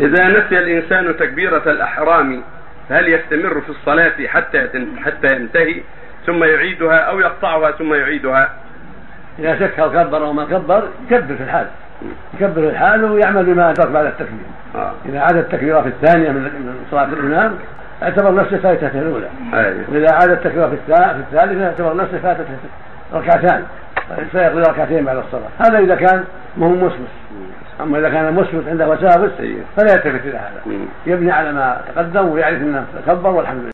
إذا نسي الإنسان تكبيرة الأحرام هل يستمر في الصلاة حتى حتى ينتهي ثم يعيدها أو يقطعها ثم يعيدها؟ إذا شك هل كبر أو ما كبر يكبر في الحال يكبر الحال ويعمل بما أدرك بعد التكبير آه. إذا عاد التكبيرة في الثانية من صلاة الإمام اعتبر نفسه فاتته الأولى أيوه. وإذا عاد التكبيرة في الثالثة اعتبر نفسه فاتته ركعتان فيقضي ركعتين بعد الصلاة هذا إذا كان ما هو أما إذا كان مسمس عنده وساوس فلا يلتفت إلى هذا. يبني على ما تقدم ويعرف أنه تكبر والحمد لله.